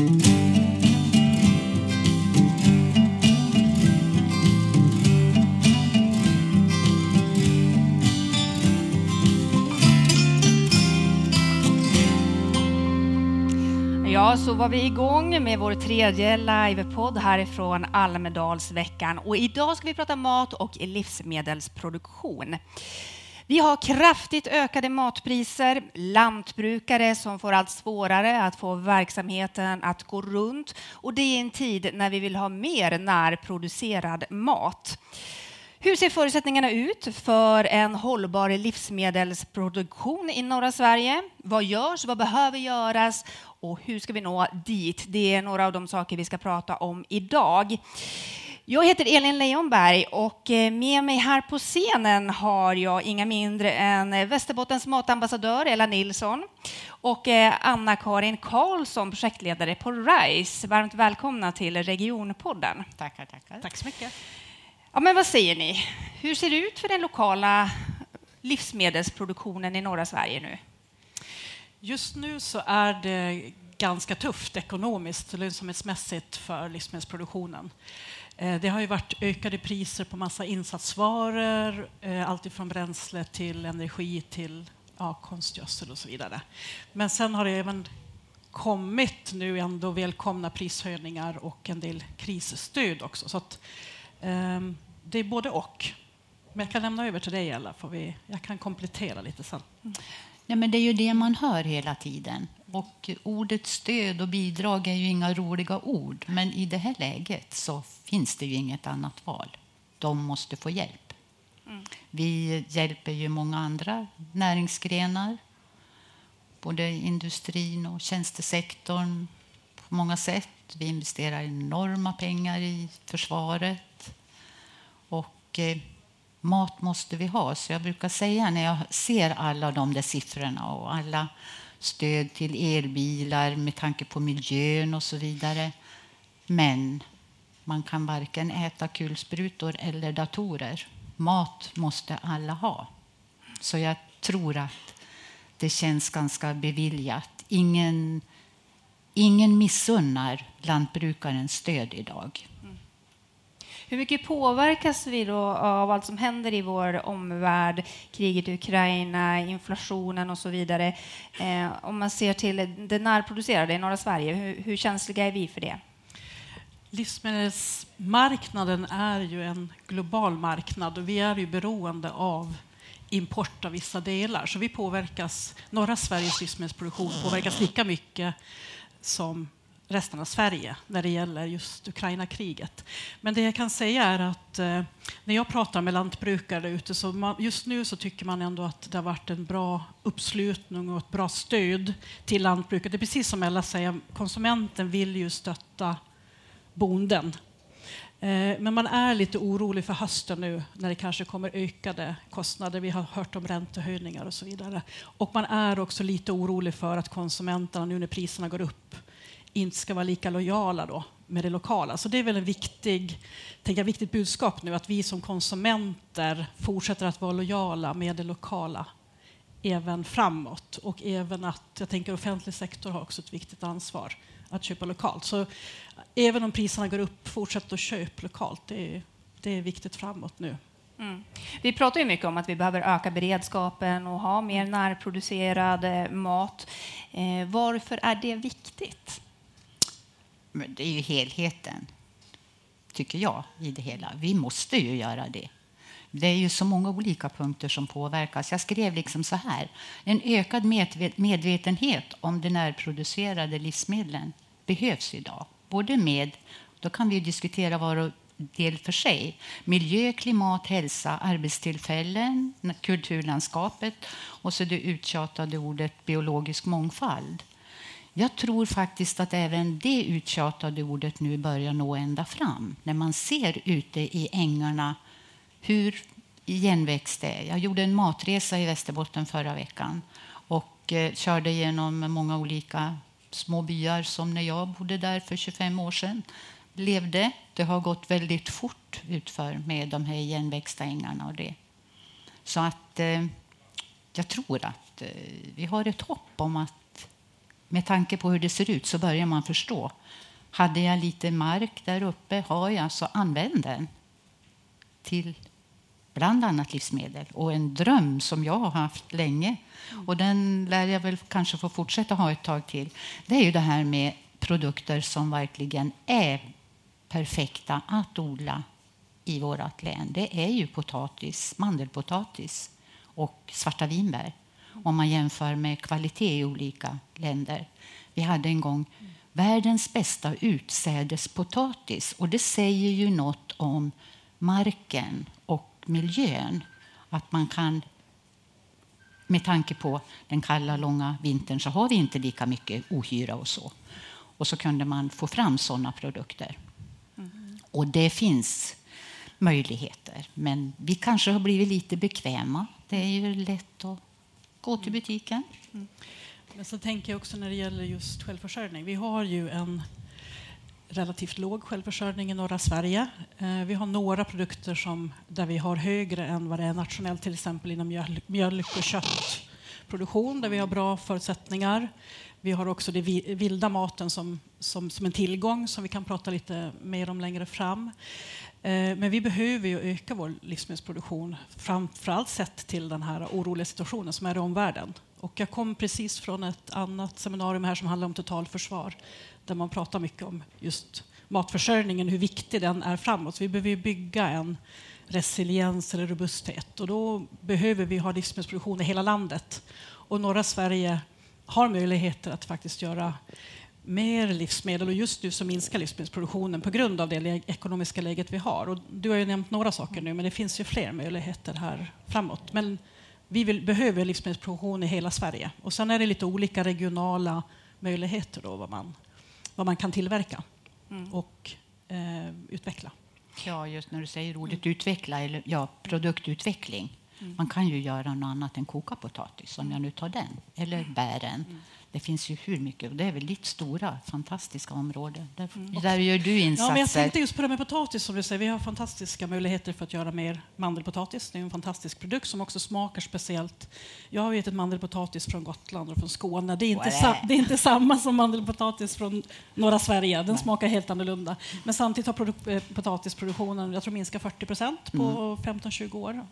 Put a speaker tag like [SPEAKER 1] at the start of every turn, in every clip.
[SPEAKER 1] Ja, så var vi igång med vår tredje livepodd härifrån Almedalsveckan. Och idag ska vi prata mat och livsmedelsproduktion. Vi har kraftigt ökade matpriser, lantbrukare som får allt svårare att få verksamheten att gå runt och det i en tid när vi vill ha mer närproducerad mat. Hur ser förutsättningarna ut för en hållbar livsmedelsproduktion i norra Sverige? Vad görs? Vad behöver göras? Och hur ska vi nå dit? Det är några av de saker vi ska prata om idag. Jag heter Elin Leonberg och eh, med mig här på scenen har jag inga mindre än Västerbottens matambassadör Ella Nilsson och eh, Anna-Karin Karlsson, projektledare på RISE. Varmt välkomna till Regionpodden.
[SPEAKER 2] Tackar, tackar.
[SPEAKER 3] Tack så mycket.
[SPEAKER 1] Ja, men vad säger ni? Hur ser det ut för den lokala livsmedelsproduktionen i norra Sverige nu?
[SPEAKER 3] Just nu så är det ganska tufft ekonomiskt och lönsamhetsmässigt för livsmedelsproduktionen. Eh, det har ju varit ökade priser på massa insatsvaror, eh, alltifrån bränsle till energi till ja, konstgödsel och så vidare. Men sen har det även kommit nu ändå välkomna prishöjningar och en del krisstöd också. Så att, um, det är både och. Men jag kan lämna över till dig, Ella, för vi, jag kan komplettera lite sen. Mm.
[SPEAKER 2] Ja, men det är ju det man hör hela tiden. Och ordet stöd och bidrag är ju inga roliga ord. Men i det här läget så finns det ju inget annat val. De måste få hjälp. Mm. Vi hjälper ju många andra näringsgrenar. Både industrin och tjänstesektorn på många sätt. Vi investerar enorma pengar i försvaret. Och eh, mat måste vi ha. Så jag brukar säga när jag ser alla de där siffrorna och alla stöd till elbilar med tanke på miljön och så vidare. Men man kan varken äta kulsprutor eller datorer. Mat måste alla ha. Så jag tror att det känns ganska beviljat. Ingen, ingen missunnar lantbrukaren stöd idag.
[SPEAKER 1] Hur mycket påverkas vi då av allt som händer i vår omvärld, kriget i Ukraina, inflationen och så vidare? Eh, om man ser till det närproducerade i norra Sverige, hur, hur känsliga är vi för det?
[SPEAKER 3] Livsmedelsmarknaden är ju en global marknad och vi är ju beroende av import av vissa delar. Så vi påverkas, norra Sveriges livsmedelsproduktion påverkas lika mycket som resten av Sverige när det gäller just Ukraina-kriget. Men det jag kan säga är att eh, när jag pratar med lantbrukare ute så man, just nu så tycker man ändå att det har varit en bra uppslutning och ett bra stöd till lantbruket. Det är precis som Ella säger, konsumenten vill ju stötta bonden. Eh, men man är lite orolig för hösten nu när det kanske kommer ökade kostnader. Vi har hört om räntehöjningar och så vidare. Och man är också lite orolig för att konsumenterna nu när priserna går upp inte ska vara lika lojala då med det lokala. Så det är väl en viktig, tänker viktigt budskap nu att vi som konsumenter fortsätter att vara lojala med det lokala även framåt. Och även att, jag tänker offentlig sektor har också ett viktigt ansvar att köpa lokalt. Så även om priserna går upp, fortsätt att köpa lokalt. Det är, det är viktigt framåt nu.
[SPEAKER 1] Mm. Vi pratar ju mycket om att vi behöver öka beredskapen och ha mer närproducerad eh, mat. Eh, varför är det viktigt?
[SPEAKER 2] Men det är ju helheten, tycker jag, i det hela. Vi måste ju göra det. Det är ju så många olika punkter som påverkas. Jag skrev liksom så här. En ökad medvetenhet om de närproducerade livsmedlen behövs idag. Både med, då kan vi diskutera var och del för sig. Miljö, klimat, hälsa, arbetstillfällen, kulturlandskapet och så det uttjatade ordet biologisk mångfald. Jag tror faktiskt att även det uttjatade ordet nu börjar nå ända fram. När man ser ute i ängarna hur igenväxt det är. Jag gjorde en matresa i Västerbotten förra veckan och eh, körde genom många olika små byar som när jag bodde där för 25 år sedan levde. Det har gått väldigt fort utför med de här igenväxta ängarna och det. Så att eh, jag tror att eh, vi har ett hopp om att med tanke på hur det ser ut så börjar man förstå. Hade jag lite mark där uppe, har jag, så använd den till bland annat livsmedel. Och en dröm som jag har haft länge, och den lär jag väl kanske få fortsätta ha ett tag till, det är ju det här med produkter som verkligen är perfekta att odla i vårt län. Det är ju potatis, mandelpotatis och svarta vinbär om man jämför med kvalitet i olika länder. Vi hade en gång världens bästa utsädespotatis och det säger ju något om marken och miljön. Att man kan, med tanke på den kalla, långa vintern så har vi inte lika mycket ohyra och så. Och så kunde man få fram sådana produkter. Och det finns möjligheter, men vi kanske har blivit lite bekväma. Det är ju lätt att gå till butiken.
[SPEAKER 3] Mm. Men så tänker jag också när det gäller just självförsörjning. Vi har ju en relativt låg självförsörjning i norra Sverige. Eh, vi har några produkter som, där vi har högre än vad det är nationellt, till exempel inom mjölk och köttproduktion där vi har bra förutsättningar. Vi har också den vilda maten som, som, som en tillgång som vi kan prata lite mer om längre fram. Eh, men vi behöver ju öka vår livsmedelsproduktion, framförallt sett till den här oroliga situationen som är i omvärlden. Och jag kom precis från ett annat seminarium här som handlar om totalförsvar där man pratar mycket om just matförsörjningen, hur viktig den är framåt. Vi behöver bygga en resiliens eller robusthet och då behöver vi ha livsmedelsproduktion i hela landet. Och norra Sverige har möjligheter att faktiskt göra mer livsmedel och just nu så minskar livsmedelsproduktionen på grund av det ekonomiska läget vi har. Och du har ju nämnt några saker nu men det finns ju fler möjligheter här framåt. Men vi vill, behöver livsmedelsproduktion i hela Sverige och sen är det lite olika regionala möjligheter då vad man, vad man kan tillverka mm. och eh, utveckla.
[SPEAKER 2] Ja, just när du säger ordet mm. utveckla, eller ja, produktutveckling. Mm. Man kan ju göra något annat än koka potatis, om jag nu tar den, eller bären. Det finns ju hur mycket. Det är väl ditt stora, fantastiska område. Där, mm. där gör du insatser.
[SPEAKER 3] Ja, men jag tänkte just på det med potatis. som du säger. Vi har fantastiska möjligheter för att göra mer mandelpotatis. Det är en fantastisk produkt som också smakar speciellt. Jag har ätit mandelpotatis från Gotland och från Skåne. Det är inte, sa, det är inte samma som mandelpotatis från norra Sverige. Den Nej. smakar helt annorlunda. Men samtidigt har eh, potatisproduktionen jag tror, minskat 40 procent på mm. 15-20 år.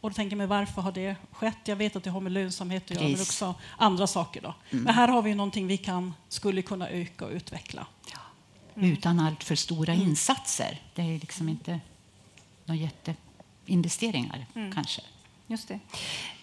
[SPEAKER 3] Och då tänker jag mig, varför har det skett? Jag vet att det har med lönsamhet att göra, men också andra saker. Då. Mm. Men här har vi någonting vi kan, skulle kunna öka och utveckla. Ja.
[SPEAKER 2] Mm. Utan allt för stora mm. insatser. Det är liksom inte några jätteinvesteringar, mm. kanske.
[SPEAKER 1] Just det.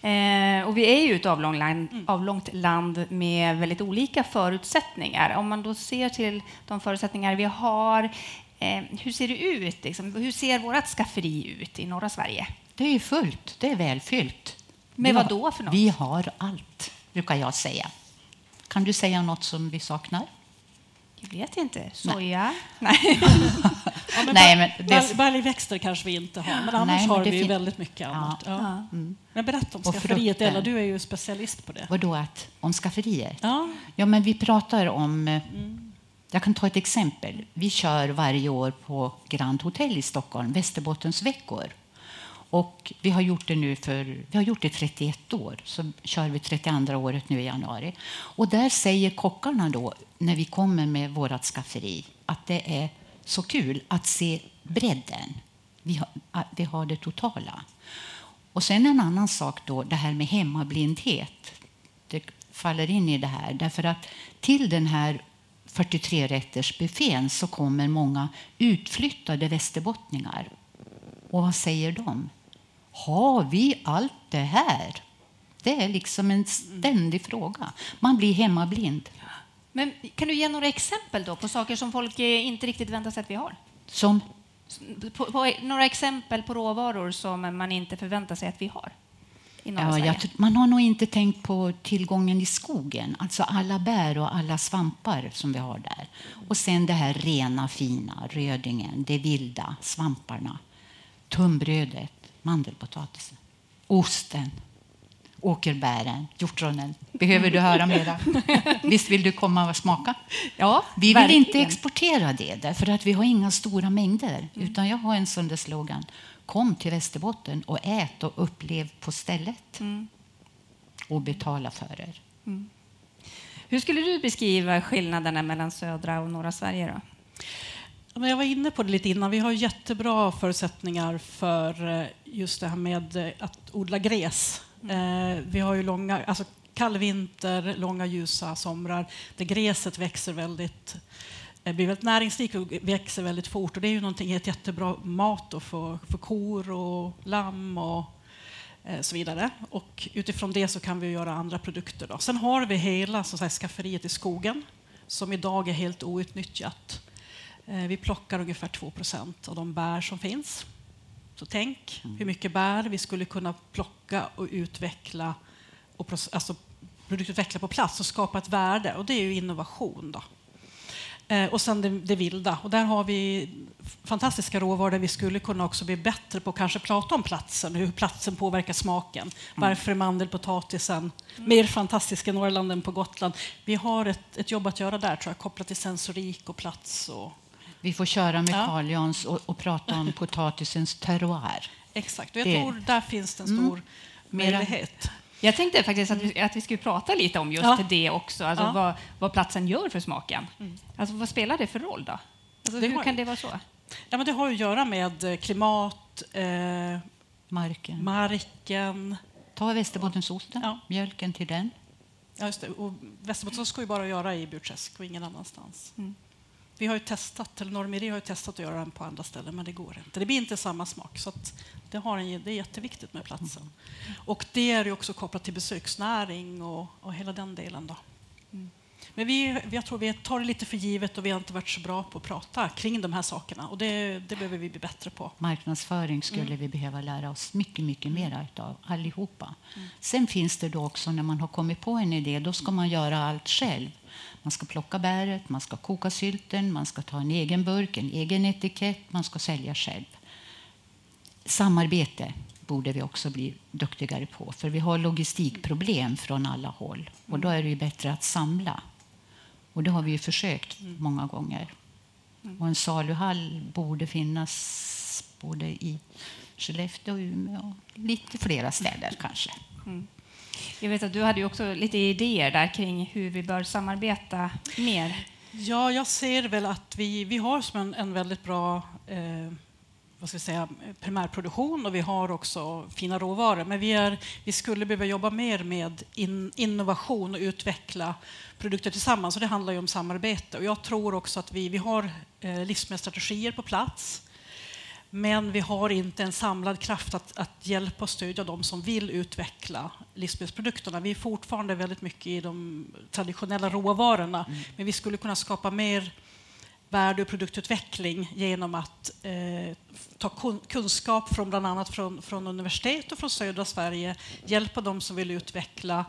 [SPEAKER 1] Eh, och vi är ju ett avlångt land, mm. avlångt land med väldigt olika förutsättningar. Om man då ser till de förutsättningar vi har, eh, hur ser det ut? Liksom? Hur ser vårt skafferi ut i norra Sverige?
[SPEAKER 2] Det är fullt, det är välfyllt.
[SPEAKER 1] Med vad då för något?
[SPEAKER 2] Vi har allt, brukar jag säga. Kan du säga något som vi saknar?
[SPEAKER 1] Jag vet inte. Soja? Nej.
[SPEAKER 3] ja, men Nej men det... Baljväxter kanske vi inte har, men annars Nej, men har vi fin... väldigt mycket annat. Ja. Ja. Mm. Men berätta om skafferiet, Ella. Du är ju specialist på det.
[SPEAKER 2] Vadå, att, om skafferier? Ja. ja, men vi pratar om... Eh, mm. Jag kan ta ett exempel. Vi kör varje år på Grand Hotel i Stockholm, Västerbottensveckor. Och vi har gjort det nu för vi har gjort det 31 år, så kör vi 32 året nu i januari. Och där säger kockarna då, när vi kommer med vårt skafferi, att det är så kul att se bredden. Vi har, vi har det totala. Och sen en annan sak då, det här med hemmablindhet. Det faller in i det här, därför att till den här 43 rätters buffén så kommer många utflyttade västerbottningar. Och vad säger de? Har vi allt det här? Det är liksom en ständig fråga. Man blir hemmablind.
[SPEAKER 1] Men kan du ge några exempel då på saker som folk inte riktigt väntar sig att vi har?
[SPEAKER 2] Som?
[SPEAKER 1] På, på, några exempel på råvaror som man inte förväntar sig att vi har?
[SPEAKER 2] Ja, jag, man har nog inte tänkt på tillgången i skogen, alltså alla bär och alla svampar som vi har där. Och sen det här rena, fina, rödingen, det vilda, svamparna, tunnbrödet, mandelpotatisen, osten, åkerbären, hjortronen. Behöver du höra mera? Visst vill du komma och smaka?
[SPEAKER 1] Ja,
[SPEAKER 2] Vi vill verkligen. inte exportera det, att vi har inga stora mängder. Mm. Utan jag har en sån slogan. Kom till Västerbotten och ät och upplev på stället. Mm. Och betala för er. Mm.
[SPEAKER 1] Hur skulle du beskriva skillnaderna mellan södra och norra Sverige? Då?
[SPEAKER 3] Jag var inne på det lite innan. Vi har jättebra förutsättningar för eh, just det här med eh, att odla gräs. Eh, vi har ju långa, alltså kall vinter, långa ljusa somrar där gräset växer väldigt blir väldigt näringsrikt och växer väldigt fort. Och det är ju någonting, ett jättebra mat för, för kor och lamm och så vidare. Och utifrån det så kan vi göra andra produkter. Då. Sen har vi hela så säga, skafferiet i skogen som idag är helt outnyttjat. Eh, vi plockar ungefär 2% av de bär som finns. Så tänk hur mycket bär vi skulle kunna plocka och utveckla och alltså produktutveckla på plats och skapa ett värde. Och det är ju innovation. Då. Eh, och sen det, det, vilda. Och där har vi fantastiska råvaror där vi skulle kunna också bli bättre på att kanske prata om platsen, hur platsen påverkar smaken. Mm. Varför är mandelpotatisen mer fantastisk i Norrland än på Gotland? Vi har ett, ett jobb att göra där, tror jag, kopplat till sensorik och plats och
[SPEAKER 2] vi får köra med ja. Carl Jans och, och, prata om potatisens terroir.
[SPEAKER 3] Exakt, och jag det. tror där finns det en mm. stor mm. möjlighet.
[SPEAKER 1] Jag tänkte faktiskt att vi, att vi skulle prata lite om just ja. det också, alltså ja. vad, vad platsen gör för smaken. Mm. Alltså, vad spelar det för roll då? Alltså, hur kan det vara så?
[SPEAKER 3] Ja, men det har att göra med eh, klimat, eh,
[SPEAKER 2] marken.
[SPEAKER 3] marken.
[SPEAKER 2] Ta Västerbottensosten, ja. mjölken till den.
[SPEAKER 3] Ja, just det. Och Västerbottensost ska ju bara göra i Burträsk och ingen annanstans. Mm. Vi har ju testat, eller Normiri har ju testat att göra den på andra ställen, men det går inte. Det blir inte samma smak. Så det, har en, det är jätteviktigt med platsen. Och det är ju också kopplat till besöksnäring och, och hela den delen. Då. Mm. Men vi, jag tror vi tar det lite för givet och vi har inte varit så bra på att prata kring de här sakerna. Och det, det behöver vi bli bättre på.
[SPEAKER 2] Marknadsföring skulle mm. vi behöva lära oss mycket, mycket mm. mer av allihopa. Mm. Sen finns det då också när man har kommit på en idé, då ska man göra allt själv. Man ska plocka bäret, man ska koka sylten, man ska ta en egen burk, en egen etikett, man ska sälja själv. Samarbete borde vi också bli duktigare på, för vi har logistikproblem från alla håll. Och då är det ju bättre att samla. Och det har vi ju försökt många gånger. Och en saluhall borde finnas både i Skellefteå och Umeå lite flera städer kanske. Mm.
[SPEAKER 1] Jag vet att du hade också lite idéer där kring hur vi bör samarbeta mer.
[SPEAKER 3] Ja, jag ser väl att vi, vi har som en, en väldigt bra eh, vad ska vi säga, primärproduktion och vi har också fina råvaror. Men vi, är, vi skulle behöva jobba mer med in, innovation och utveckla produkter tillsammans. Och det handlar ju om samarbete. Och jag tror också att vi, vi har eh, livsmedelsstrategier på plats. Men vi har inte en samlad kraft att, att hjälpa och stödja de som vill utveckla livsmedelsprodukterna. Vi är fortfarande väldigt mycket i de traditionella råvarorna, mm. men vi skulle kunna skapa mer värde och produktutveckling genom att eh, ta kunskap från bland annat från, från universitet och från södra Sverige, hjälpa dem som vill utveckla,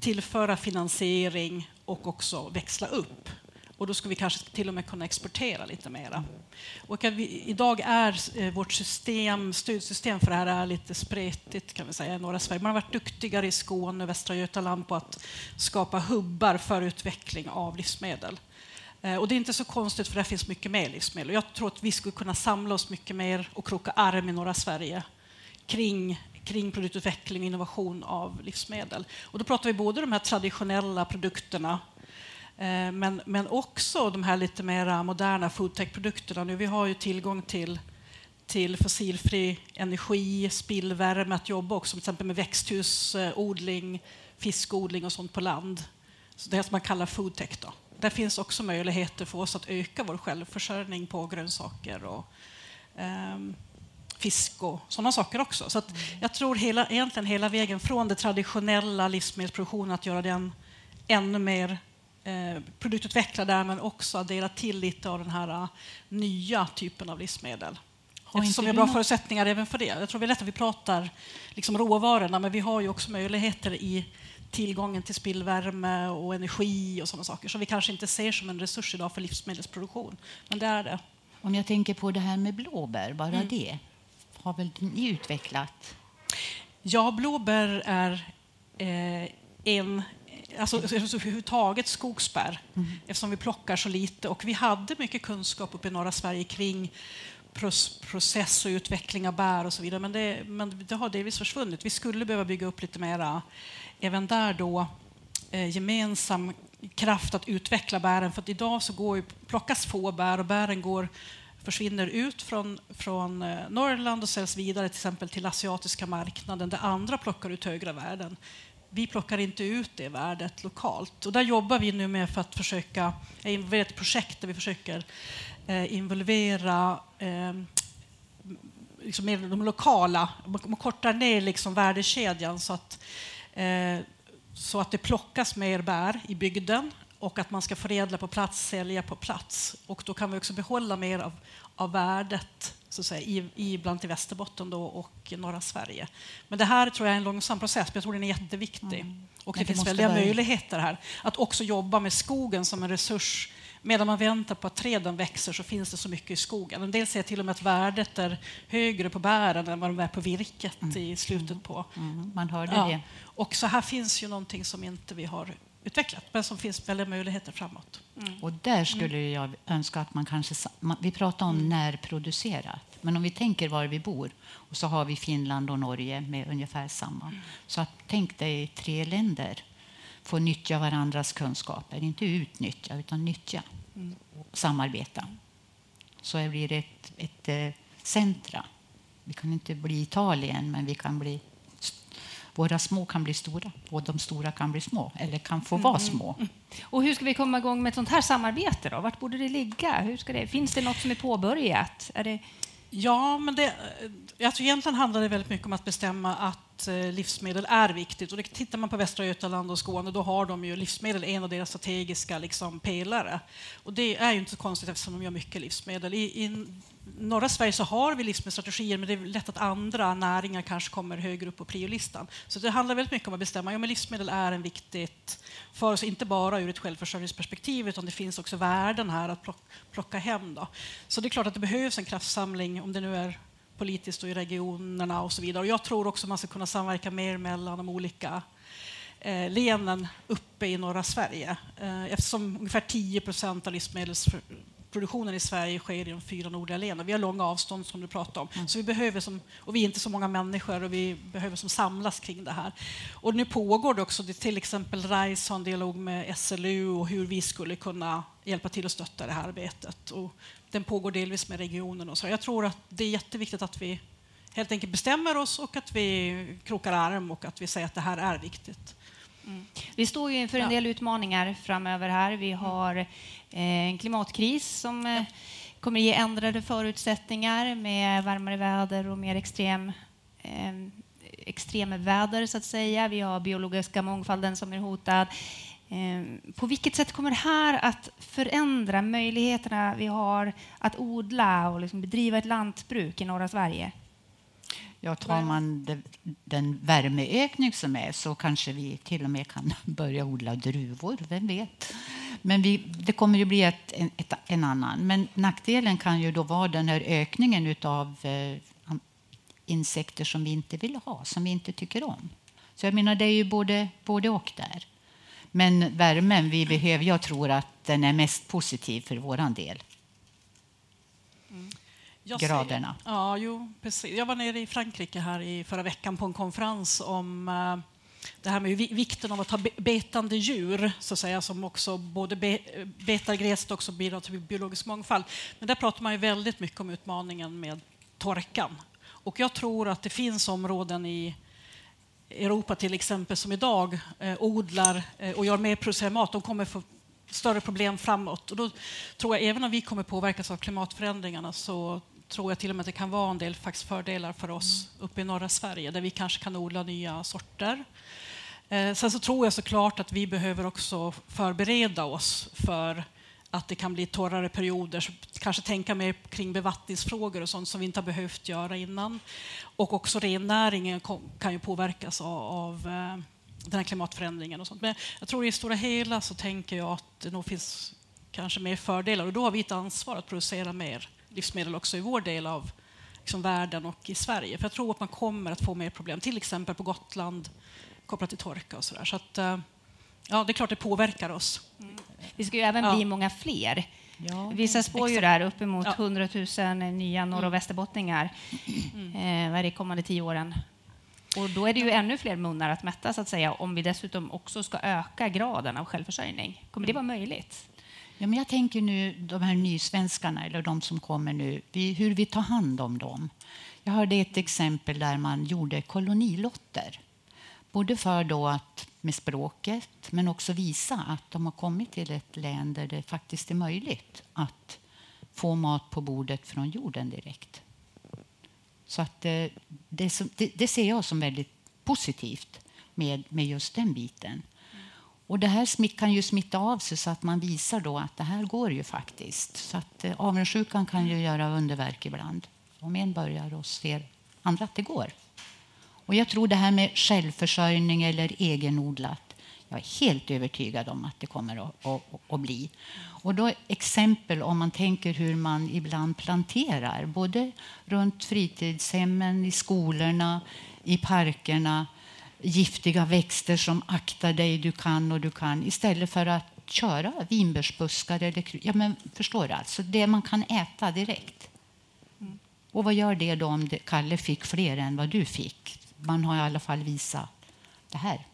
[SPEAKER 3] tillföra finansiering och också växla upp. Och då ska vi kanske till och med kunna exportera lite mera. Och vi, idag är eh, vårt system, stödsystem för det här är lite spretigt kan vi säga i norra Sverige. Man har varit duktigare i Skåne och Västra Götaland på att skapa hubbar för utveckling av livsmedel. Eh, och det är inte så konstigt för det finns mycket mer livsmedel. Jag tror att vi skulle kunna samla oss mycket mer och kroka arm i norra Sverige kring kring produktutveckling och innovation av livsmedel. Och då pratar vi både de här traditionella produkterna eh, men, men också de här lite mer moderna foodtech-produkterna. vi har ju tillgång till, till fossilfri energi, spillvärme att jobba också till exempel med växthusodling, fiskodling och sånt på land. Så det som man kallar foodtech. Då. Där finns också möjligheter för oss att öka vår självförsörjning på grönsaker och um, fisk och sådana saker också. Så jag tror hela, egentligen hela vägen från det traditionella livsmedelsproduktionen att göra den ännu mer Eh, produktutveckla där men också addera till lite av den här uh, nya typen av livsmedel. Har Eftersom vi har bra någon... förutsättningar även för det. Jag tror det är lätt att vi pratar liksom råvarorna men vi har ju också möjligheter i tillgången till spillvärme och energi och sådana saker som vi kanske inte ser som en resurs idag för livsmedelsproduktion. Men det är det.
[SPEAKER 2] Om jag tänker på det här med blåbär, bara mm. det har väl ni utvecklat?
[SPEAKER 3] Ja, blåbär är eh, en alltså, alltså överhuvudtaget skogsbär, mm. eftersom vi plockar så lite. Och vi hade mycket kunskap uppe i norra Sverige kring process och utveckling av bär och så vidare, men det, men det har delvis försvunnit. Vi skulle behöva bygga upp lite mera, även där då, eh, gemensam kraft att utveckla bären. För att idag så går ju, plockas få bär och bären går, försvinner ut från, från eh, Norrland och säljs vidare till exempel till asiatiska marknaden där andra plockar ut högre värden. Vi plockar inte ut det värdet lokalt. Och där jobbar vi nu med för att försöka är ett projekt där vi försöker eh, involvera eh, liksom de lokala, man kortar ner liksom värdekedjan så att, så att det plockas mer bär i bygden och att man ska förädla på plats, sälja på plats. Och då kan vi också behålla mer av, av värdet så att säga, i, i bland till Västerbotten då och norra Sverige. Men det här tror jag är en långsam process, men jag tror den är jätteviktig. Mm. Och det, det finns väldiga börja. möjligheter här. Att också jobba med skogen som en resurs Medan man väntar på att träden växer så finns det så mycket i skogen. En del säger till och med att värdet är högre på bären än vad de är på virket mm. i slutet på.
[SPEAKER 2] Mm. Man hörde ja. det.
[SPEAKER 3] Och så här finns ju någonting som inte vi har utvecklat, men som finns väldigt möjligheter framåt.
[SPEAKER 2] Mm. Och där skulle jag önska att man kanske... Vi pratar om mm. närproducerat, men om vi tänker var vi bor och så har vi Finland och Norge med ungefär samma. Mm. Så att, tänk dig tre länder få nyttja varandras kunskaper. Inte utnyttja, utan nyttja. Mm. samarbeta. Så blir det ett, ett, ett eh, centra. Vi kan inte bli Italien, men vi kan bli våra små kan bli stora och de stora kan bli små, eller kan få vara mm. små. Mm.
[SPEAKER 1] Och hur ska vi komma igång med ett sånt här samarbete? Då? Vart borde det ligga? Hur ska det, finns det något som är påbörjat? Är det...
[SPEAKER 3] Ja, men det, jag tror egentligen handlar det väldigt mycket om att bestämma att Eh, livsmedel är viktigt. Och det, tittar man på Västra Götaland och Skåne då har de ju livsmedel en av deras strategiska liksom, pelare. Och det är ju inte så konstigt eftersom de gör mycket livsmedel. I, i norra Sverige så har vi livsmedelsstrategier men det är lätt att andra näringar kanske kommer högre upp på priolistan. Så det handlar väldigt mycket om att bestämma ja, men livsmedel är en viktigt för oss, inte bara ur ett självförsörjningsperspektiv utan det finns också värden här att plocka hem. Då. Så det är klart att det behövs en kraftsamling om det nu är politiskt och i regionerna och så vidare. Och jag tror också man ska kunna samverka mer mellan de olika eh, länen uppe i norra Sverige. Eh, eftersom ungefär 10 procent av livsmedels produktionen i Sverige sker i de fyra nordliga länen. Vi har långa avstånd som du pratade om. Mm. Så vi behöver som, och vi är inte så många människor och vi behöver som samlas kring det här. Och nu pågår det också, det till exempel RISE har en dialog med SLU och hur vi skulle kunna hjälpa till att stötta det här arbetet. Och den pågår delvis med regionen. Och så. Jag tror att det är jätteviktigt att vi helt enkelt bestämmer oss och att vi krokar arm och att vi säger att det här är viktigt.
[SPEAKER 1] Mm. Vi står ju inför en del utmaningar framöver här. Vi mm. har eh, en klimatkris som eh, kommer ge ändrade förutsättningar med varmare väder och mer extrem, eh, extremväder, så att säga. Vi har biologiska mångfalden som är hotad. Ehm, på vilket sätt kommer det här att förändra möjligheterna vi har att odla och liksom bedriva ett lantbruk i norra Sverige?
[SPEAKER 2] Ja, tar man den värmeökning som är så kanske vi till och med kan börja odla druvor, vem vet? Men vi, det kommer ju bli ett, ett, en annan. Men nackdelen kan ju då vara den här ökningen av eh, insekter som vi inte vill ha, som vi inte tycker om. Så jag menar, det är ju både, både och där. Men värmen vi behöver, jag tror att den är mest positiv för vår del. Mm graderna.
[SPEAKER 3] Ser, ja, jo, precis. Jag var nere i Frankrike här i förra veckan på en konferens om uh, det här med vikten av att ha betande djur, så att säga, som också både be, betar gräs och också bidrar till biologisk mångfald. Men där pratar man ju väldigt mycket om utmaningen med torkan. Och jag tror att det finns områden i Europa till exempel som idag eh, odlar eh, och gör mer producerad mat. De kommer få större problem framåt. Och då tror jag, även om vi kommer påverkas av klimatförändringarna så tror jag till och med att det kan vara en del faktiskt fördelar för oss mm. uppe i norra Sverige där vi kanske kan odla nya sorter. Eh, sen så tror jag såklart att vi behöver också förbereda oss för att det kan bli torrare perioder. Så kanske tänka mer kring bevattningsfrågor och sånt som vi inte har behövt göra innan. Och också rennäringen kan ju påverkas av, av eh, den här klimatförändringen. och sånt. Men jag tror i stora hela så tänker jag att det nog finns kanske mer fördelar och då har vi ett ansvar att producera mer livsmedel också i vår del av liksom, världen och i Sverige. För jag tror att man kommer att få mer problem, till exempel på Gotland kopplat till torka och sådär. Så att, eh, ja, det är klart det påverkar oss. Mm.
[SPEAKER 1] Vi ska ju även ja. bli många fler. Ja, Vissa spår ju där uppemot ja. 100 000 nya norr och mm. västerbottningar mm. eh, det kommande tio åren. Och då är det ju ännu fler munnar att mätta så att säga om vi dessutom också ska öka graden av självförsörjning. Kommer det vara möjligt?
[SPEAKER 2] Ja, men jag tänker nu de här nysvenskarna, eller de som kommer nu, vi, hur vi tar hand om dem. Jag hörde ett exempel där man gjorde kolonilotter. Både för då att med språket, men också visa att de har kommit till ett län där det faktiskt är möjligt att få mat på bordet från jorden direkt. Så att eh, det, det, det ser jag som väldigt positivt med, med just den biten. Och det här kan ju smitta av sig så att man visar då att det här går ju faktiskt. Så att eh, avundsjukan kan ju göra underverk ibland. Om en börjar och ser andra att det går. Och jag tror det här med självförsörjning eller egenodlat. Jag är helt övertygad om att det kommer att, att, att bli. Och då exempel om man tänker hur man ibland planterar, både runt fritidshemmen, i skolorna, i parkerna giftiga växter som aktar dig, du kan och du kan istället för att köra vinbärsbuskar eller ja, men Förstår du? Alltså det man kan äta direkt. Mm. Och vad gör det då om det, Kalle fick fler än vad du fick? Man har i alla fall visat det här.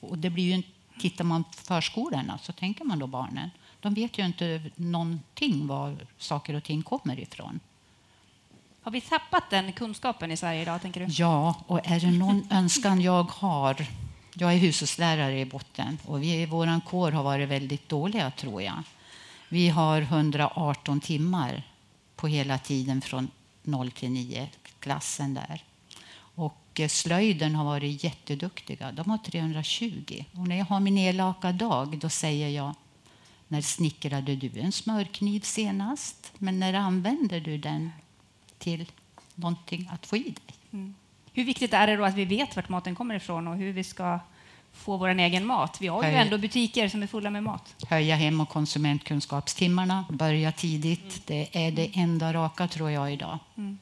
[SPEAKER 2] Och det blir ju tittar man på förskolorna så tänker man då barnen. De vet ju inte någonting var saker och ting kommer ifrån.
[SPEAKER 1] Har vi tappat den kunskapen i Sverige idag? tänker du?
[SPEAKER 2] Ja, och är det någon önskan jag har... Jag är hushållslärare i botten och vi, vår kår har varit väldigt dåliga, tror jag. Vi har 118 timmar på hela tiden från 0 till 9, klassen där. Och eh, slöjden har varit jätteduktiga. De har 320. Och när jag har min elaka dag då säger jag när snickrade du en smörkniv senast? Men när använder du den till någonting att få i dig. Mm.
[SPEAKER 1] Hur viktigt är det då att vi vet vart maten kommer ifrån och hur vi ska få vår egen mat? Vi har ju Höja. ändå butiker som är fulla med mat.
[SPEAKER 2] Höja hem och konsumentkunskapstimmarna, börja tidigt. Mm. Det är det enda raka tror jag idag. Mm.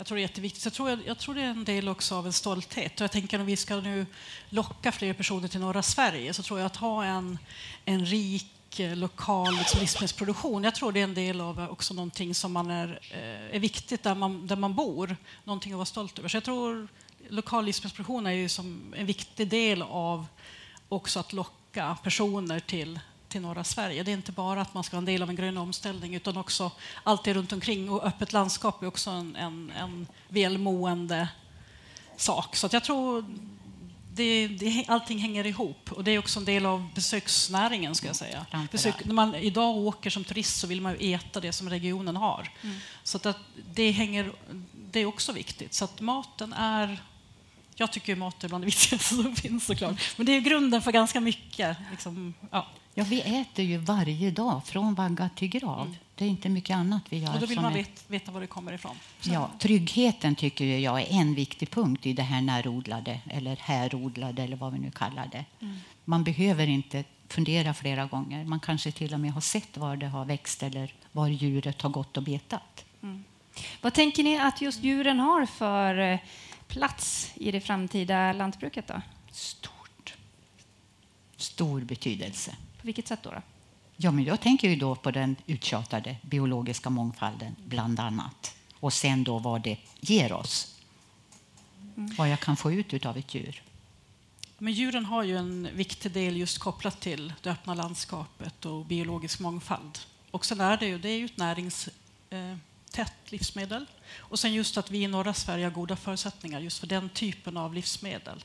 [SPEAKER 3] Jag tror det är jätteviktigt. Jag tror, jag tror det är en del också av en stolthet. Och jag tänker om vi ska nu locka fler personer till norra Sverige så tror jag att ha en, en rik eh, lokal liksom, livsmedelsproduktion. Jag tror det är en del av eh, också någonting som man är, eh, är viktigt där man, där man bor. Någonting att vara stolt över. Så jag tror lokal livsmedelsproduktion är ju som en viktig del av också att locka personer till, till norra Sverige. Det är inte bara att man ska vara en del av en grön omställning utan också allt det runt omkring. Och öppet landskap är också en, en, en välmående sak. Så jag tror det, det, allting hänger ihop och det är också en del av besöksnäringen. Ska jag säga. Besök, när man idag åker som turist så vill man ju äta det som regionen har. Mm. Så att det, hänger, det är också viktigt. Så att maten är... Jag tycker mat är bland det viktigaste som finns såklart. Men det är grunden för ganska mycket. Liksom, ja.
[SPEAKER 2] Ja, vi äter ju varje dag, från vagga till grav. Mm. Det är inte mycket annat vi gör.
[SPEAKER 3] Och då vill man är... veta var det kommer ifrån.
[SPEAKER 2] Ja, tryggheten tycker jag är en viktig punkt i det här närodlade eller härodlade eller vad vi nu kallar det. Mm. Man behöver inte fundera flera gånger. Man kanske till och med har sett var det har växt eller var djuret har gått och betat. Mm.
[SPEAKER 1] Vad tänker ni att just djuren har för eh, plats i det framtida lantbruket? Då?
[SPEAKER 2] Stort. Stor betydelse.
[SPEAKER 1] På vilket sätt då? då?
[SPEAKER 2] Ja, men jag tänker ju då på den uttjatade biologiska mångfalden, bland annat. Och sen då vad det ger oss. Mm. Vad jag kan få ut av ett djur.
[SPEAKER 3] Men djuren har ju en viktig del just kopplat till det öppna landskapet och biologisk mångfald. Och sen är det ju, det är ju ett näringstätt eh, livsmedel. Och sen just att vi i norra Sverige har goda förutsättningar just för den typen av livsmedel.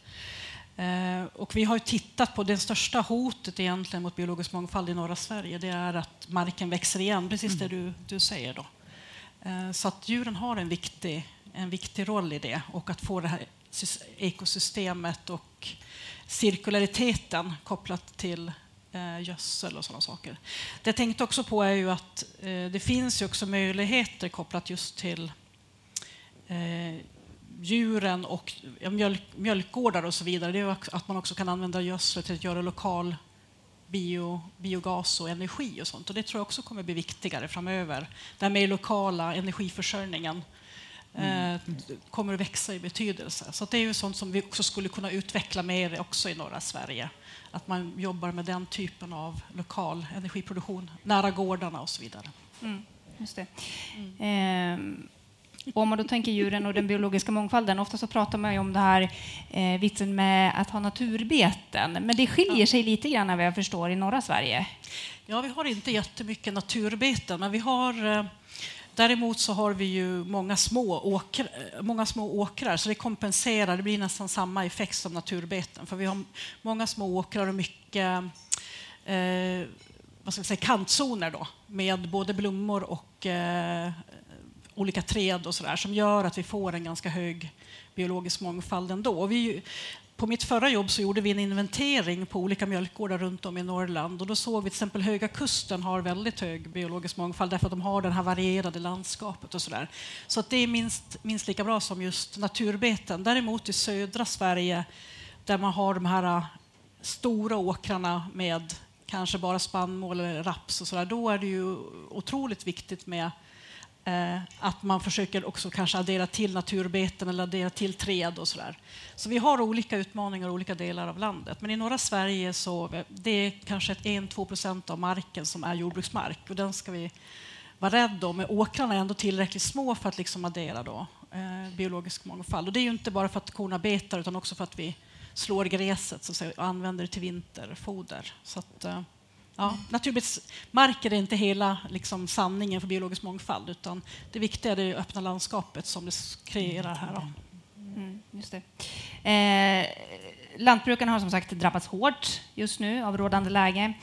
[SPEAKER 3] Eh, och vi har tittat på det största hotet egentligen mot biologisk mångfald i norra Sverige. Det är att marken växer igen, precis det mm. du, du säger. Då. Eh, så att djuren har en viktig, en viktig roll i det och att få det här ekosystemet och cirkulariteten kopplat till eh, gödsel och sådana saker. Det jag tänkte också på är ju att det finns ju också möjligheter kopplat just till djuren och mjölk, mjölkgårdar och så vidare, det är att man också kan använda gödsel till att göra lokal bio, biogas och energi och sånt. Och det tror jag också kommer bli viktigare framöver. Den mer lokala energiförsörjningen mm. eh, kommer att växa i betydelse. Så det är ju sånt som vi också skulle kunna utveckla mer också i norra Sverige. Att man jobbar med den typen av lokal energiproduktion nära gårdarna och så vidare. Mm,
[SPEAKER 1] just det. Mm. Eh, Och om man då tänker djuren och den biologiska mångfalden, ofta så pratar man ju om det här eh, vitsen med att ha naturbeten, men det skiljer sig lite grann vad jag förstår i norra Sverige.
[SPEAKER 3] Ja, vi har inte jättemycket naturbeten, men vi har eh, Däremot så har vi ju många små, åkrar, många små åkrar, så det kompenserar. Det blir nästan samma effekt som naturbeten. För vi har många små åkrar och mycket eh, vad ska vi säga, kantzoner då, med både blommor och eh, olika träd och så där, som gör att vi får en ganska hög biologisk mångfald ändå. Och vi, på mitt förra jobb så gjorde vi en inventering på olika mjölkgårdar runt om i Norrland och då såg vi till exempel Höga Kusten har väldigt hög biologisk mångfald därför att de har det här varierade landskapet och sådär. Så att det är minst, minst lika bra som just naturbeten. Däremot i södra Sverige där man har de här äh, stora åkrarna med kanske bara spannmål eller raps och sådär, då är det ju otroligt viktigt med Eh, att man försöker också kanske addera till naturbeten eller addera till träd och sådär. Så vi har olika utmaningar i olika delar av landet. Men i norra Sverige så det är kanske 1-2 procent av marken som är jordbruksmark och den ska vi vara rädda om. Men åkrarna är ändå tillräckligt små för att liksom addera då, eh, biologisk mångfald. Och det är ju inte bara för att korna betar utan också för att vi slår gräset så att säga, och använder det till vinterfoder. Så att, eh, Ja, naturligtvis, är inte hela liksom, sanningen för biologisk mångfald utan det viktiga är det öppna landskapet som det kreerar här.
[SPEAKER 1] Mm, mm, just det. Eh, lantbrukarna har som sagt drabbats hårt just nu av rådande läge.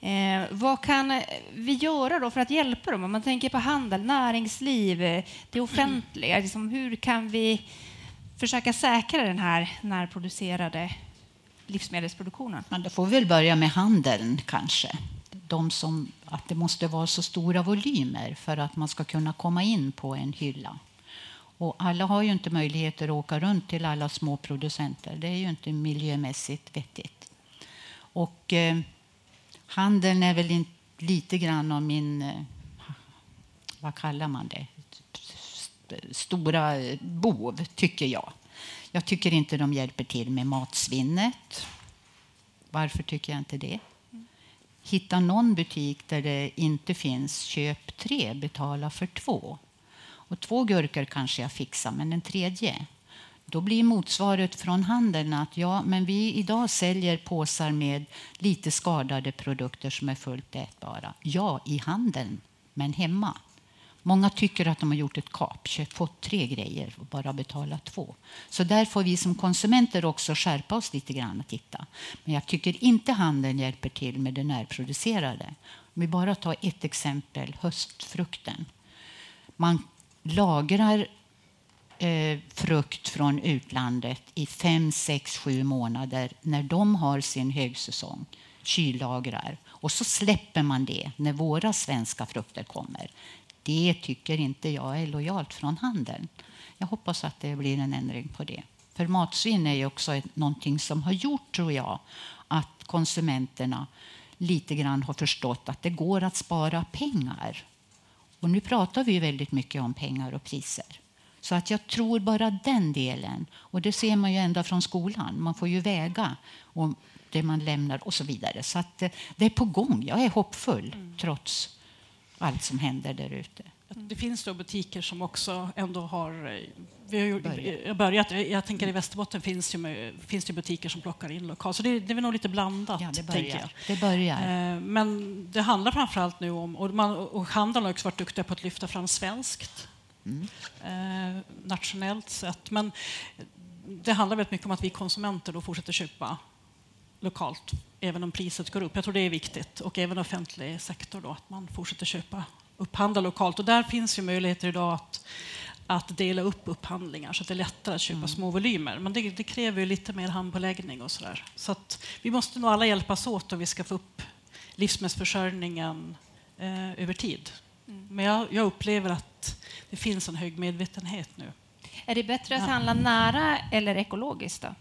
[SPEAKER 1] Eh, vad kan vi göra då för att hjälpa dem? Om man tänker på handel, näringsliv, det offentliga. Liksom, hur kan vi försöka säkra den här närproducerade livsmedelsproduktionen?
[SPEAKER 2] Men då får vi väl börja med handeln kanske. De som, att det måste vara så stora volymer för att man ska kunna komma in på en hylla. Och alla har ju inte möjligheter att åka runt till alla små producenter. Det är ju inte miljömässigt vettigt. Och eh, handeln är väl in, lite grann av min, eh, vad kallar man det, stora bov, tycker jag. Jag tycker inte de hjälper till med matsvinnet. Varför tycker jag inte det? Hitta någon butik där det inte finns köp tre, betala för två. Och två gurkor kanske jag fixar, men en tredje. Då blir motsvaret från handeln att ja, men vi idag säljer påsar med lite skadade produkter som är fullt ätbara. Ja, i handeln, men hemma. Många tycker att de har gjort ett kap, fått tre grejer och bara betalat två. Så där får vi som konsumenter också skärpa oss lite grann och titta. Men jag tycker inte handeln hjälper till med det närproducerade. Om vi bara tar ett exempel, höstfrukten. Man lagrar eh, frukt från utlandet i fem, sex, sju månader när de har sin högsäsong, kyllagrar. Och så släpper man det när våra svenska frukter kommer. Det tycker inte jag är lojalt från handeln. Jag hoppas att det blir en ändring på det. För matsvinn är ju också någonting som har gjort, tror jag, att konsumenterna lite grann har förstått att det går att spara pengar. Och nu pratar vi väldigt mycket om pengar och priser. Så att jag tror bara den delen, och det ser man ju ända från skolan, man får ju väga och det man lämnar och så vidare. Så att eh, det är på gång. Jag är hoppfull mm. trots allt som händer där ute.
[SPEAKER 3] Det finns då butiker som också ändå har... Eh, vi har börjat. börjat. Jag tänker i Västerbotten finns det, finns det butiker som plockar in lokalt. Så det, det är nog lite blandat.
[SPEAKER 2] Ja, det börjar. Det börjar.
[SPEAKER 3] Eh, men det handlar framför allt nu om... Och, man, och handeln har också varit duktiga på att lyfta fram svenskt. Mm. Eh, nationellt sett. Men det handlar väldigt mycket om att vi konsumenter då fortsätter köpa lokalt, även om priset går upp. Jag tror det är viktigt. Och även offentlig sektor, då, att man fortsätter köpa, upphandla lokalt. Och där finns ju möjligheter idag att, att dela upp upphandlingar så att det är lättare att köpa mm. små volymer. Men det, det kräver ju lite mer handpåläggning och sådär. Så att vi måste nog alla hjälpas åt om vi ska få upp livsmedelsförsörjningen eh, över tid. Mm. Men jag, jag upplever att det finns en hög medvetenhet nu.
[SPEAKER 1] Är det bättre att handla nära eller ekologiskt? Då?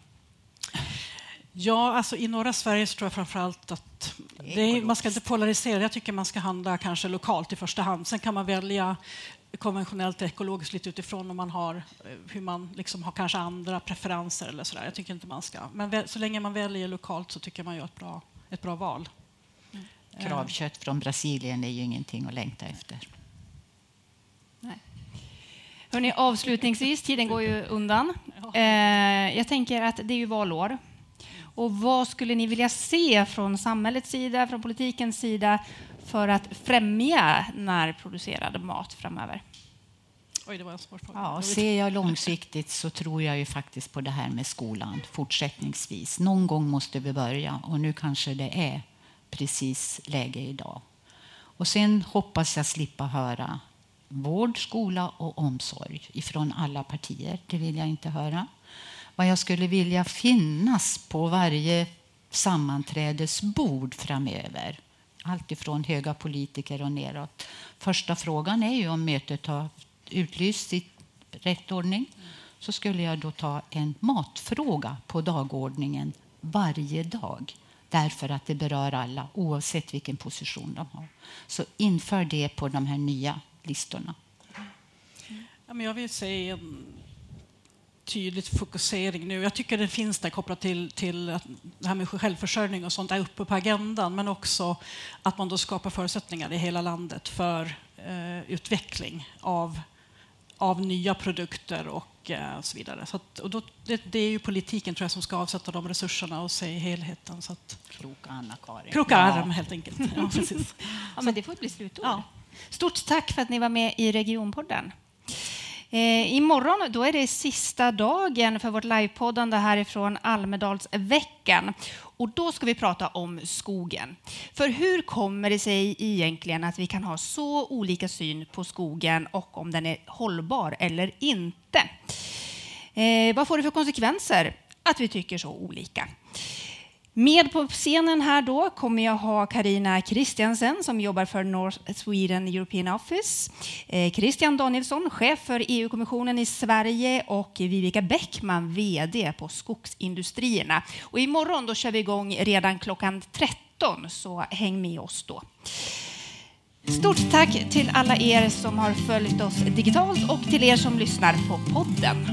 [SPEAKER 3] Ja, alltså i norra Sverige så tror jag framförallt att är, man ska inte polarisera. Jag tycker man ska handla kanske lokalt i första hand. Sen kan man välja konventionellt och ekologiskt lite utifrån om man har eh, hur man liksom har kanske andra preferenser eller sådär. Jag tycker inte man ska. Men så länge man väljer lokalt så tycker man gör ett bra, ett bra val.
[SPEAKER 2] Mm. Kravkött från Brasilien är ju ingenting att längta efter.
[SPEAKER 1] Hörrni, avslutningsvis, tiden går ju undan. Eh, jag tänker att det är ju valår. Och vad skulle ni vilja se från samhällets sida, från politikens sida för att främja närproducerad mat framöver?
[SPEAKER 3] Oj, det var en svår fråga.
[SPEAKER 2] Ja, ser jag långsiktigt så tror jag ju faktiskt på det här med skolan fortsättningsvis. Någon gång måste vi börja och nu kanske det är precis läge idag. Och sen hoppas jag slippa höra vård, skola och omsorg ifrån alla partier. Det vill jag inte höra. Vad jag skulle vilja finnas på varje sammanträdesbord framöver allt ifrån höga politiker och neråt. Första frågan är ju om mötet har utlysts i rätt ordning. Så skulle jag då ta en matfråga på dagordningen varje dag därför att det berör alla oavsett vilken position de har. Så inför det på de här nya listorna.
[SPEAKER 3] Ja, men jag vill se en tydlig fokusering nu. Jag tycker det finns där kopplat till, till att det här med självförsörjning och sånt är uppe på agendan men också att man då skapar förutsättningar i hela landet för eh, utveckling av, av nya produkter och eh, så vidare. Så att, och då, det, det, är ju politiken tror jag som ska avsätta de resurserna och se helheten. Så att,
[SPEAKER 2] Kroka Anna-Karin.
[SPEAKER 3] Kroka arm helt enkelt. Ja, precis.
[SPEAKER 1] ja, men det får bli slutord. Ja. Stort tack för att ni var med i Regionpodden. Eh, imorgon då är det sista dagen för vårt livepoddande härifrån Almedalsveckan. Och då ska vi prata om skogen. För hur kommer det sig egentligen att vi kan ha så olika syn på skogen och om den är hållbar eller inte? Eh, vad får det för konsekvenser att vi tycker så olika? Med på scenen här då kommer jag ha Karina Christiansen som jobbar för North Sweden European Office, eh, Christian Danielsson, chef för EU-kommissionen i Sverige och Vivica Bäckman, VD på Skogsindustrierna. Och imorgon då kör vi igång redan klockan 13, så häng med oss då. Stort tack till alla er som har följt oss digitalt och till er som lyssnar på podden.